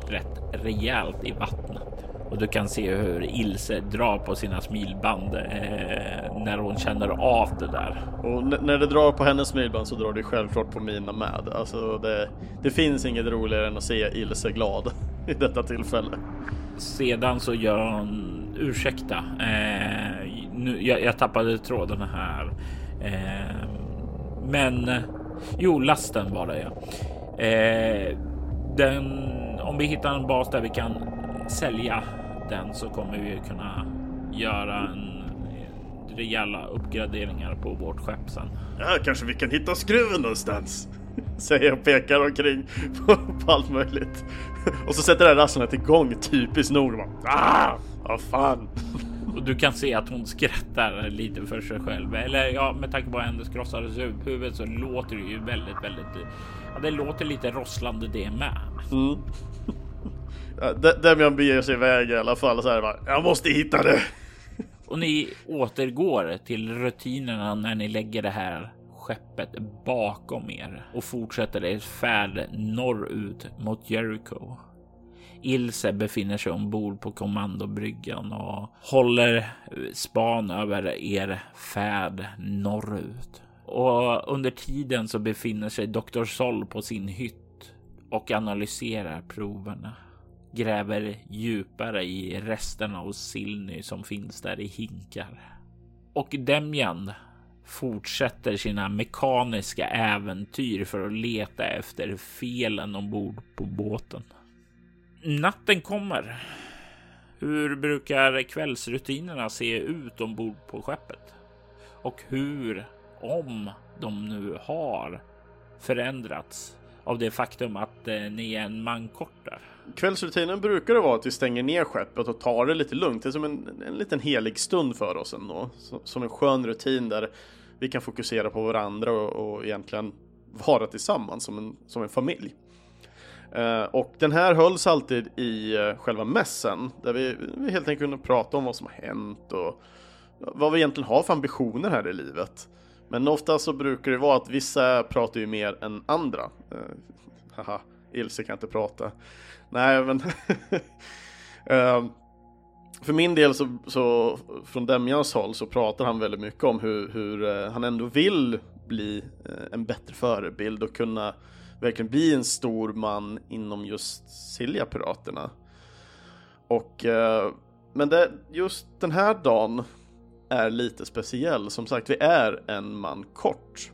rätt rejält i vattnet och du kan se hur Ilse drar på sina smilband eh, när hon känner av det där. Och när det drar på hennes smilband så drar det självklart på mina med. Alltså det, det finns inget roligare än att se Ilse glad *laughs* i detta tillfälle. Sedan så gör hon ursäkta. Eh, nu, jag, jag tappade tråden här. Eh, men jo, lasten var det ja. Eh, den, om vi hittar en bas där vi kan sälja den så kommer vi kunna göra en rejäla uppgraderingar på vårt skepp sen. Ja, kanske vi kan hitta skruven någonstans. *laughs* Säger jag och pekar omkring på, på allt möjligt. *laughs* Och så sätter det här rasslet igång typiskt nog. Bara, ah, vad fan. *laughs* Och du kan se att hon skrattar lite för sig själv. Eller ja, med tanke på hennes krossade huvud så låter det ju väldigt, väldigt. Ja, det låter lite rosslande det med. Mm. Demian beger sig iväg i alla fall så här bara, jag måste hitta det. Och ni återgår till rutinerna när ni lägger det här skeppet bakom er och fortsätter er färd norrut mot Jericho. Ilse befinner sig ombord på kommandobryggan och håller span över er färd norrut. Och under tiden så befinner sig Dr. Sol på sin hytt och analyserar proverna gräver djupare i resterna av Silny som finns där i hinkar. Och Demjan fortsätter sina mekaniska äventyr för att leta efter felen ombord på båten. Natten kommer. Hur brukar kvällsrutinerna se ut ombord på skeppet? Och hur, om de nu har förändrats av det faktum att eh, ni är en man kortare? Kvällsrutinen brukar det vara att vi stänger ner skeppet och tar det lite lugnt. Det är som en, en liten helig stund för oss ändå. Som en skön rutin där vi kan fokusera på varandra och, och egentligen vara tillsammans som en, som en familj. Uh, och den här hölls alltid i uh, själva mässen där vi, vi helt enkelt kunde prata om vad som har hänt och vad vi egentligen har för ambitioner här i livet. Men ofta så brukar det vara att vissa pratar ju mer än andra. Uh, haha, Ilse kan inte prata. Nej, men um, *laughs* för min del så, så från Demjans håll så pratar han väldigt mycket om hur, hur uh, han ändå vill bli uh, en bättre förebild och kunna verkligen bli en stor man inom just Silja-piraterna. Och eh, men det, just den här dagen är lite speciell. Som sagt, vi är en man kort.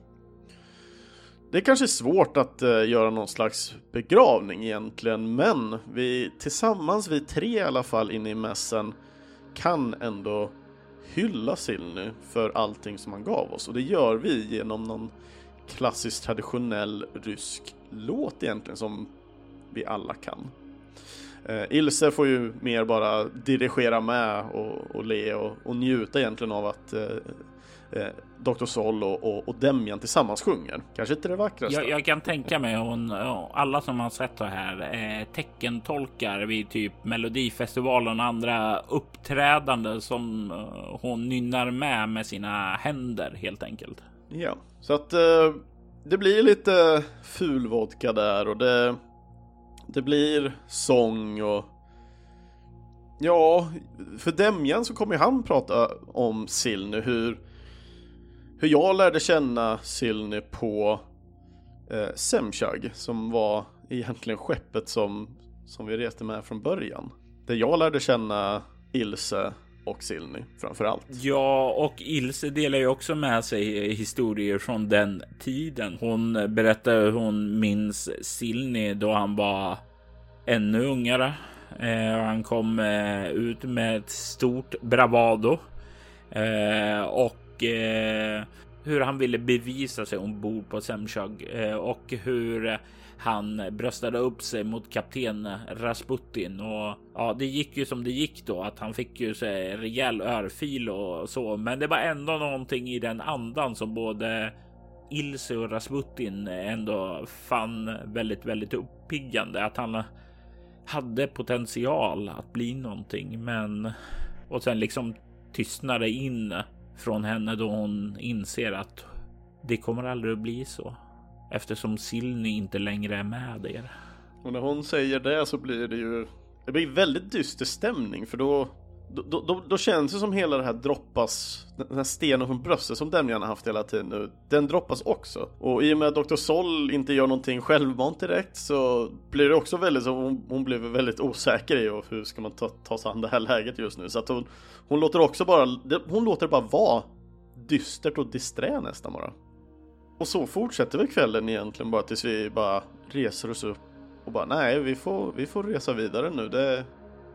Det är kanske är svårt att eh, göra någon slags begravning egentligen, men vi tillsammans, vi tre i alla fall inne i mässen, kan ändå hylla Silny för allting som han gav oss och det gör vi genom någon klassisk traditionell rysk låt egentligen som vi alla kan. Uh, Ilse får ju mer bara dirigera med och, och le och, och njuta egentligen av att uh, eh, Dr. Sol och, och, och Demian tillsammans sjunger. Kanske inte det vackraste. Jag, jag kan tänka mig hon, alla som har sett det här eh, teckentolkar vid typ Melodifestivalen och andra uppträdande som eh, hon nynnar med med sina händer helt enkelt. Ja, så att eh, det blir lite fulvodka där och det, det blir sång och Ja, för Demjan så kommer han prata om Sill nu, hur hur jag lärde känna Silny på eh, Semchag som var egentligen skeppet som, som vi reste med från början. Där jag lärde känna Ilse och Silny framförallt. Ja, och Ilse delar ju också med sig historier från den tiden. Hon berättar hur hon minns Silny då han var ännu ungare. Eh, han kom eh, ut med ett stort bravado eh, och eh, hur han ville bevisa sig ombord på Semchag eh, och hur han bröstade upp sig mot kapten Rasputin och ja, det gick ju som det gick då att han fick ju sig rejäl örfil och så. Men det var ändå någonting i den andan som både Ilse och Rasputin ändå fann väldigt, väldigt uppiggande. Att han hade potential att bli någonting, men och sen liksom tystnade in från henne då hon inser att det kommer aldrig att bli så eftersom Silny inte längre är med er. Och när hon säger det så blir det ju det blir väldigt dyster stämning för då då, då, då, känns det som hela det här droppas, den här stenen från bröstet som Demjan har haft hela tiden nu, den droppas också. Och i och med att Dr. Sol inte gör någonting självmant direkt så blir det också väldigt så, hon, hon blir väldigt osäker i och hur ska man ta, ta sig an det här läget just nu. Så att hon, hon låter också bara, hon låter bara vara dystert och disträ nästan bara. Och så fortsätter väl kvällen egentligen bara tills vi bara reser oss upp och bara nej, vi får, vi får resa vidare nu. Det,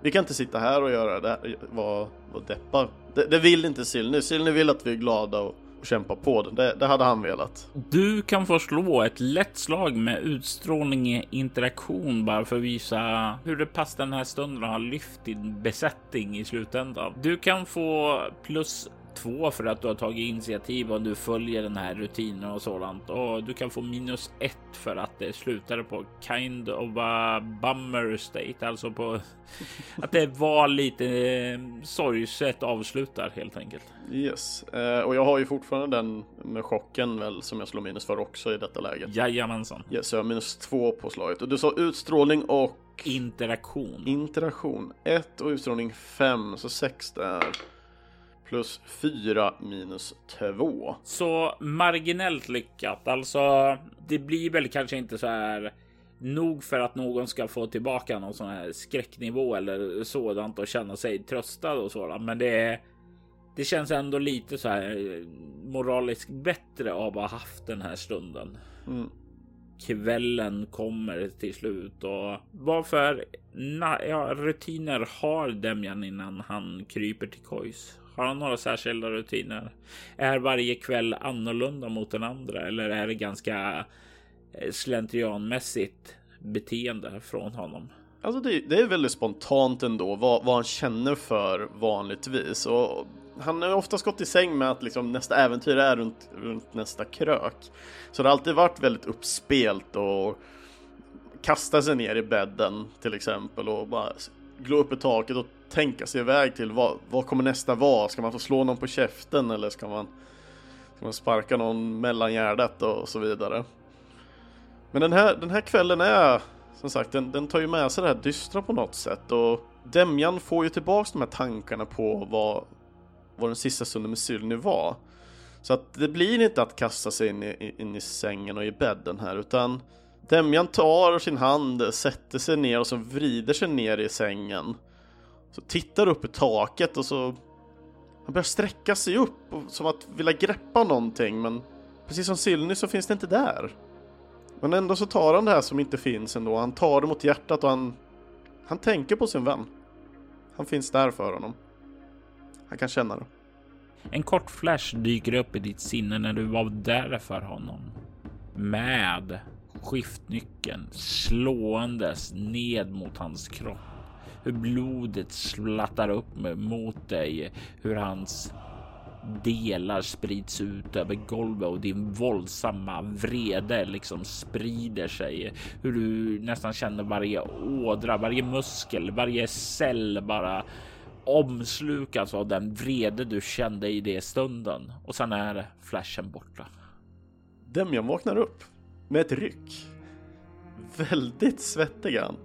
vi kan inte sitta här och göra det, vara var deppa. Det, det, vill inte Silny. Silny vill att vi är glada och, och kämpar på. Det, det hade han velat. Du kan få slå ett lätt slag med utstrålning i interaktion bara för att visa hur det passar den här stunden har lyft din besättning i slutändan. Du kan få plus två för att du har tagit initiativ och du följer den här rutinen och sådant. Och du kan få minus ett för att det slutade på kind of a bummer state, alltså på *laughs* att det var lite eh, sorgset avslutar helt enkelt. Yes, eh, och jag har ju fortfarande den med chocken väl som jag slår minus för också i detta läget. Jajamensan. Yes, så jag har minus två på slaget och du sa utstrålning och interaktion. Interaktion 1 och utstrålning 5 så 6 där plus 4 minus 2. Så marginellt lyckat. Alltså, det blir väl kanske inte så här nog för att någon ska få tillbaka någon sån här skräcknivå eller sådant och känna sig tröstad och sådant. Men det, det känns ändå lite så här moraliskt bättre av att ha haft den här stunden. Mm. Kvällen kommer till slut och varför ja, rutiner har Demjan innan han kryper till kojs? Har han några särskilda rutiner? Är varje kväll annorlunda mot den andra eller är det ganska eh, slentrianmässigt beteende från honom? Alltså det, det är väldigt spontant ändå vad, vad han känner för vanligtvis och han har oftast gått i säng med att liksom nästa äventyr är runt, runt nästa krök. Så det har alltid varit väldigt uppspelt och kasta sig ner i bädden till exempel och bara glå upp i taket och tänka sig iväg till vad, vad kommer nästa vara? Ska man få slå någon på käften eller ska man, ska man sparka någon mellan gärdet och så vidare? Men den här, den här kvällen är som sagt, den, den tar ju med sig det här dystra på något sätt och Demjan får ju tillbaks de här tankarna på vad, vad den sista stunden med Sylny var. Så att det blir inte att kasta sig in i, in i sängen och i bädden här utan Demjan tar sin hand, sätter sig ner och så vrider sig ner i sängen. Så tittar upp i taket och så... Han börjar sträcka sig upp som att vilja greppa någonting men precis som Silny så finns det inte där. Men ändå så tar han det här som inte finns ändå. Han tar det mot hjärtat och han... Han tänker på sin vän. Han finns där för honom. Han kan känna det. En kort flash dyker upp i ditt sinne när du var där för honom. Med skiftnyckeln slåendes ned mot hans kropp. Hur blodet slattar upp mot dig, hur hans delar sprids ut över golvet och din våldsamma vrede liksom sprider sig. Hur du nästan känner varje ådra, varje muskel, varje cell bara omslukas av den vrede du kände i det stunden. Och sen är flashen borta. Demjan vaknar upp med ett ryck. Väldigt svettig han.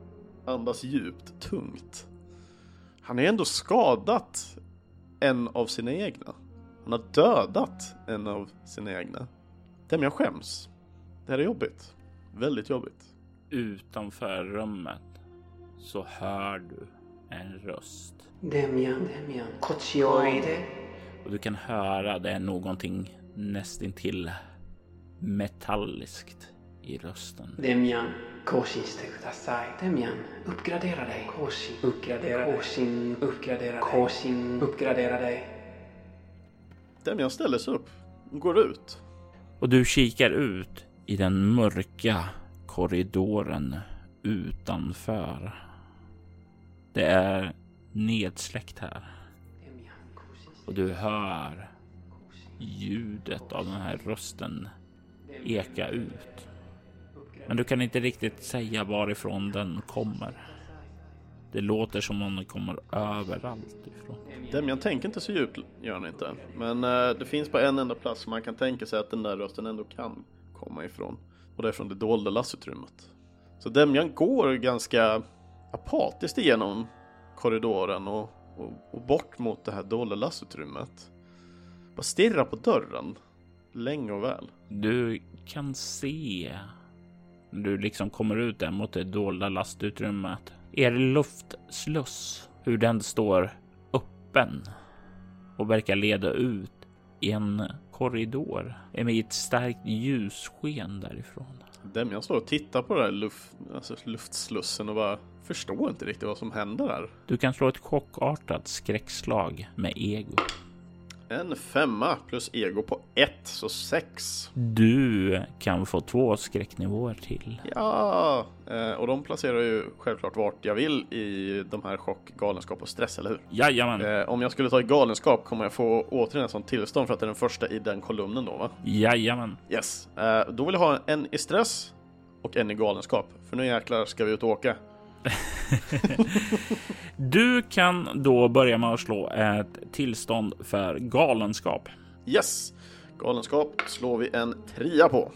Andas djupt, tungt. Han är ändå skadat en av sina egna. Han har dödat en av sina egna. Demian skäms. Det här är jobbigt. Väldigt jobbigt. Utanför rummet så hör du en röst. Demian, Demian, Och du kan höra det är någonting nästintill metalliskt i rösten. Demian, Koshin kudasai. Demian, uppgradera dig. Koshin, uppgradera dig. Koshin, uppgradera dig. Koshin, uppgradera dig. Demian ställer sig upp och går ut. Och du kikar ut i den mörka korridoren utanför. Det är nedsläckt här. Och du hör ljudet av den här rösten eka ut. Men du kan inte riktigt säga varifrån den kommer. Det låter som om den kommer överallt ifrån. Demian tänker inte så djupt, gör han inte. Men eh, det finns bara en enda plats som man kan tänka sig att den där rösten ändå kan komma ifrån. Och det är från det dolda lassutrymmet. Så Demian går ganska apatiskt igenom korridoren och, och, och bort mot det här dolda lassutrymmet. Bara stirrar på dörren. Länge och väl. Du kan se när du liksom kommer ut där mot det dolda lastutrymmet. Er luftsluss, hur den står öppen och verkar leda ut i en korridor med ett starkt ljussken därifrån. Demian står och tittar på den här luft, alltså luftslussen och bara förstår inte riktigt vad som händer där. Du kan slå ett chockartat skräckslag med ego. En femma plus ego på ett, så sex. Du kan få två skräcknivåer till. Ja, eh, och de placerar ju självklart vart jag vill i de här chock, galenskap och stress, eller hur? Jajamän, Eh, om jag skulle ta i galenskap kommer jag få återigen ett sånt tillstånd för att det är den första i den kolumnen då, va? jajamän. Yes. Eh, då vill jag ha en i stress och en i galenskap. För nu jäklar ska vi ut och åka. *laughs* Du kan då börja med att slå ett tillstånd för galenskap. Yes! Galenskap slår vi en trea på.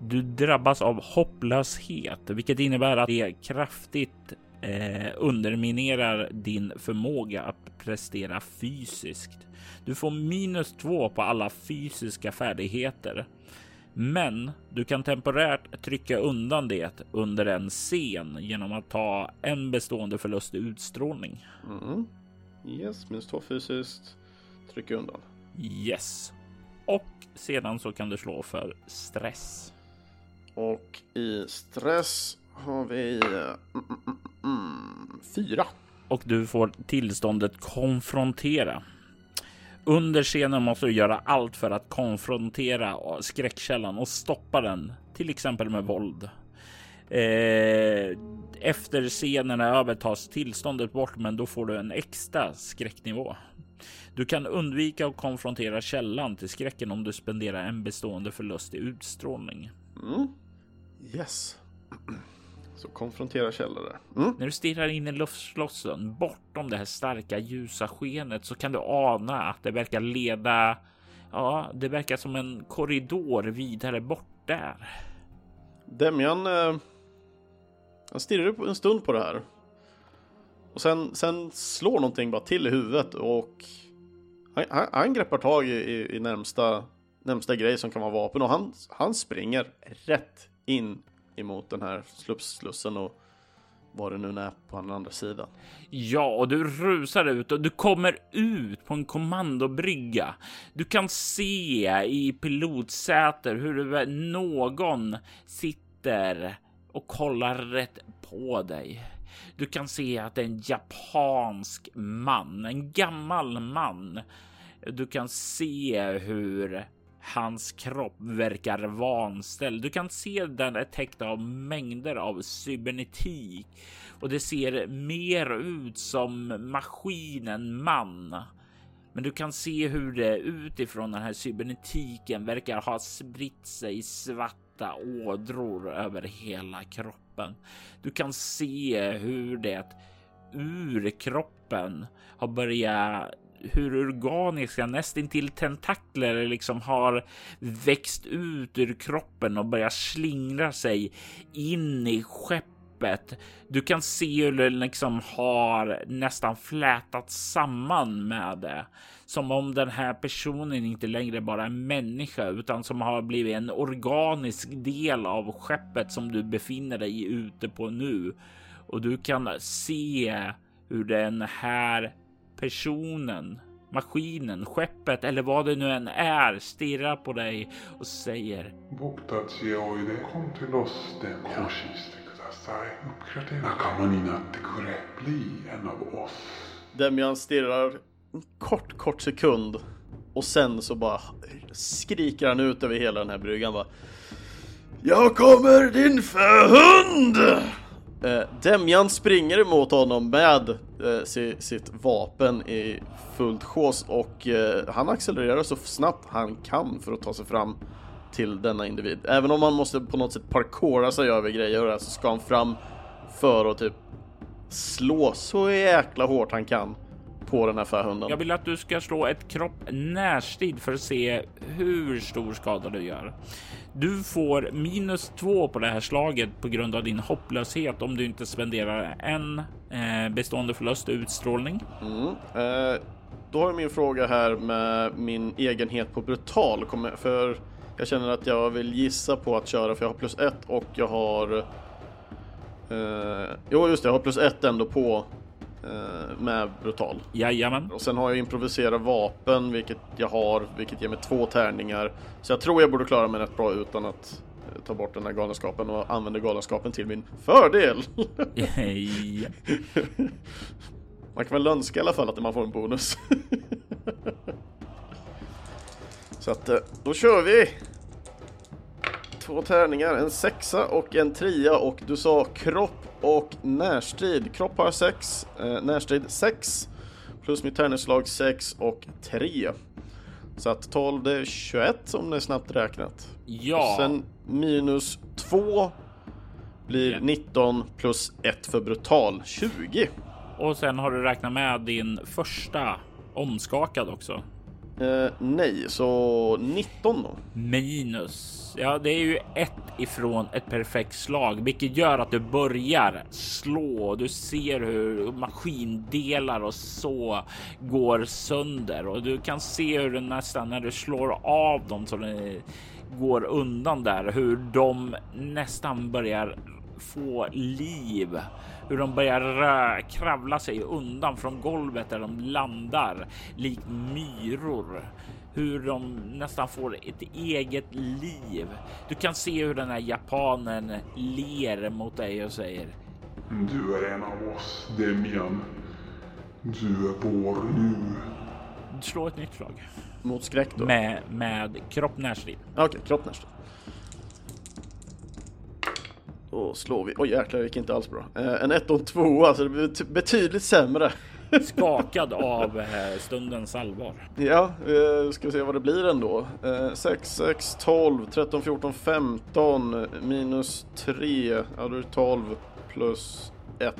Du drabbas av hopplöshet, vilket innebär att det kraftigt eh, underminerar din förmåga att prestera fysiskt. Du får minus två på alla fysiska färdigheter. Men du kan temporärt trycka undan det under en scen genom att ta en bestående förlust i utstrålning. Mm. Yes, minus två fysiskt. Trycker undan. Yes. Och sedan så kan du slå för stress. Och i stress har vi eh, mm, mm, mm, mm, fyra. Och du får tillståndet konfrontera. Under scenen måste du göra allt för att konfrontera skräckkällan och stoppa den, till exempel med våld. Eh, efter scenen är över tas tillståndet bort, men då får du en extra skräcknivå. Du kan undvika att konfrontera källan till skräcken om du spenderar en bestående förlust i utstrålning. Mm. Yes. *clears throat* Så konfrontera källare. Mm. När du stirrar in i luftslotsen bortom det här starka ljusa skenet så kan du ana att det verkar leda. Ja, det verkar som en korridor vidare bort där. Demian eh, han stirrar en stund på det här. Och sen, sen slår någonting bara till i huvudet och han, han, han greppar tag i, i, i närmsta, närmsta grej som kan vara vapen och han, han springer rätt in emot den här slussen och vad det nu är på den andra sidan. Ja, och du rusar ut och du kommer ut på en kommandobrygga. Du kan se i pilotsäter hur någon sitter och kollar rätt på dig. Du kan se att det är en japansk man, en gammal man. Du kan se hur Hans kropp verkar vanställd. Du kan se den är täckt av mängder av cybernetik och det ser mer ut som maskinen man. Men du kan se hur det utifrån den här cybernetiken verkar ha spritt sig svarta ådror över hela kroppen. Du kan se hur det ur kroppen har börjat hur organiska nästintill tentakler liksom har växt ut ur kroppen och börjat slingra sig in i skeppet. Du kan se hur det liksom har nästan flätat samman med det. Som om den här personen inte längre bara är en människa utan som har blivit en organisk del av skeppet som du befinner dig ute på nu. Och du kan se hur den här personen, maskinen, skeppet eller vad det nu än är stirrar på dig och säger. Kom till oss den bli en av oss. Demian stirrar en kort, kort sekund och sen så bara skriker han ut över hela den här bryggan bara. Jag kommer din förhund! Eh, Demjan springer emot honom med eh, si, sitt vapen i fullt sjås och eh, han accelererar så snabbt han kan för att ta sig fram till denna individ. Även om han måste på något sätt parkoura sig över grejer och så ska han fram för att typ slå så jäkla hårt han kan på den här fähunden. Jag vill att du ska slå ett kropp närstrid för att se hur stor skada du gör. Du får minus två på det här slaget på grund av din hopplöshet om du inte spenderar en eh, bestående förlust utstrålning. Mm. Eh, då har jag min fråga här med min egenhet på brutal. För jag känner att jag vill gissa på att köra för jag har plus ett och jag har... Eh, jo just det, jag har plus ett ändå på med brutal. Jajamän. Och sen har jag improvisera vapen, vilket jag har, vilket ger mig två tärningar. Så jag tror jag borde klara mig rätt bra utan att eh, ta bort den här galenskapen och använda galenskapen till min fördel. *laughs* man kan väl önska i alla fall att man får en bonus. *laughs* Så att eh, då kör vi! Två tärningar, en sexa och en trea och du sa kropp och närstrid. Kropp har 6, eh, närstrid 6 plus mitt tärningsslag 6 och 3. Så att 12 det är 21 om det är snabbt räknat. Ja. Och sen minus 2 blir Ja. 19 plus 1 för brutal 20. Och sen har du räknat med din första omskakad också. Eh, nej, så 19 då. Minus. Ja, det är ju ett ifrån ett perfekt slag, vilket gör att du börjar slå. Du ser hur maskindelar och så går sönder och du kan se hur det nästan när du slår av dem så den går undan där, hur de nästan börjar få liv. Hur de börjar rö- kravla sig undan från golvet där de landar likt myror. Hur de nästan får ett eget liv. Du kan se hur den här japanen ler mot dig och säger Du är en av oss, Demian. Du är vår nu. slå ett nytt slag Mot skräck då? med, med kropp närstrid. Okej, kropp närstrid. Då slår vi. Oj jäklar, det gick inte alls bra. Eh, en 1 och en 2, alltså det blir bet- betydligt sämre. Skakad av eh, stundens allvar. Ja, eh, ska vi se vad det blir ändå. Eh, 6, 6, 12, 13, 14, 15 minus 3. Ja, då är det 12 plus 1.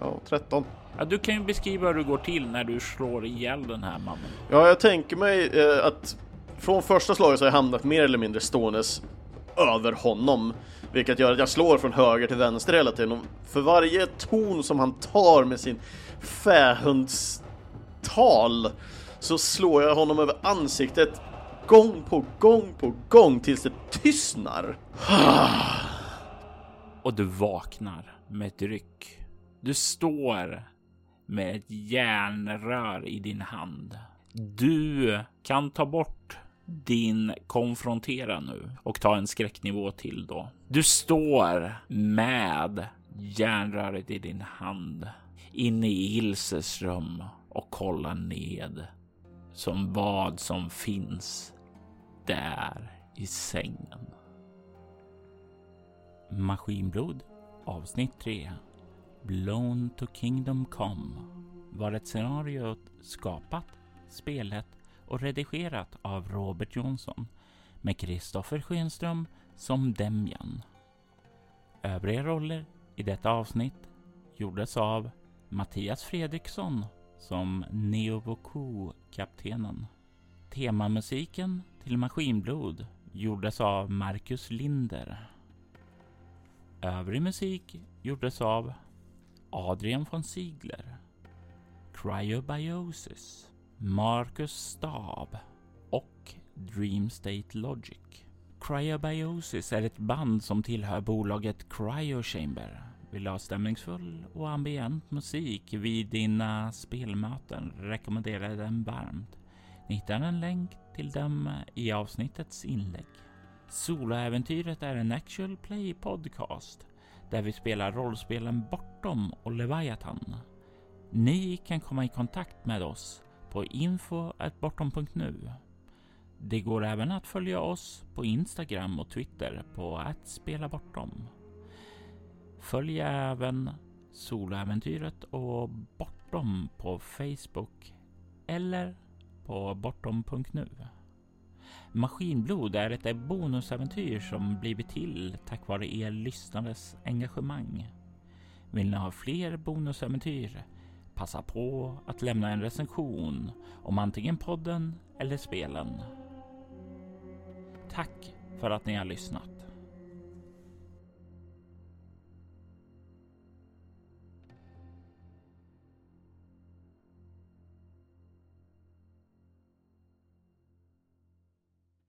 Ja, 13. Ja, du kan ju beskriva hur det går till när du slår ihjäl den här mannen. Ja, jag tänker mig eh, att från första slaget så har jag hamnat mer eller mindre ståendes över honom. Vilket gör att jag slår från höger till vänster hela tiden. Och för varje ton som han tar med sin fähundstal så slår jag honom över ansiktet gång på gång på gång tills det tystnar. *sighs* och du vaknar med ett ryck. Du står med ett järnrör i din hand. Du kan ta bort din konfrontera nu och ta en skräcknivå till då. Du står med järnröret i din hand inne i Ilses rum och kollar ned som vad som finns där i sängen. Maskinblod avsnitt 3 Blown to Kingdom Come var ett scenario skapat, spelet och redigerat av Robert Jonsson med Kristoffer Schenström som Demjan. Övriga roller i detta avsnitt gjordes av Mattias Fredriksson som Neovoku-kaptenen. Temamusiken till Maskinblod gjordes av Marcus Linder. Övrig musik gjordes av Adrian von Ziegler, Cryobiosis, Marcus Stab och Dream State Logic. Cryobiosis är ett band som tillhör bolaget Cryo Chamber. Vill du ha stämningsfull och ambient musik vid dina spelmöten rekommenderar jag den varmt. Ni hittar en länk till dem i avsnittets inlägg. Soloäventyret är en actual play podcast där vi spelar rollspelen Bortom och Leviathan. Ni kan komma i kontakt med oss på info.bortom.nu. Det går även att följa oss på Instagram och Twitter på att spela bortom. Följ även Soloäventyret och Bortom på Facebook eller på bortom.nu. Maskinblod är ett bonusäventyr som blivit till tack vare er lyssnares engagemang. Vill ni ha fler bonusäventyr? Passa på att lämna en recension om antingen podden eller spelen. Tack för att ni har lyssnat.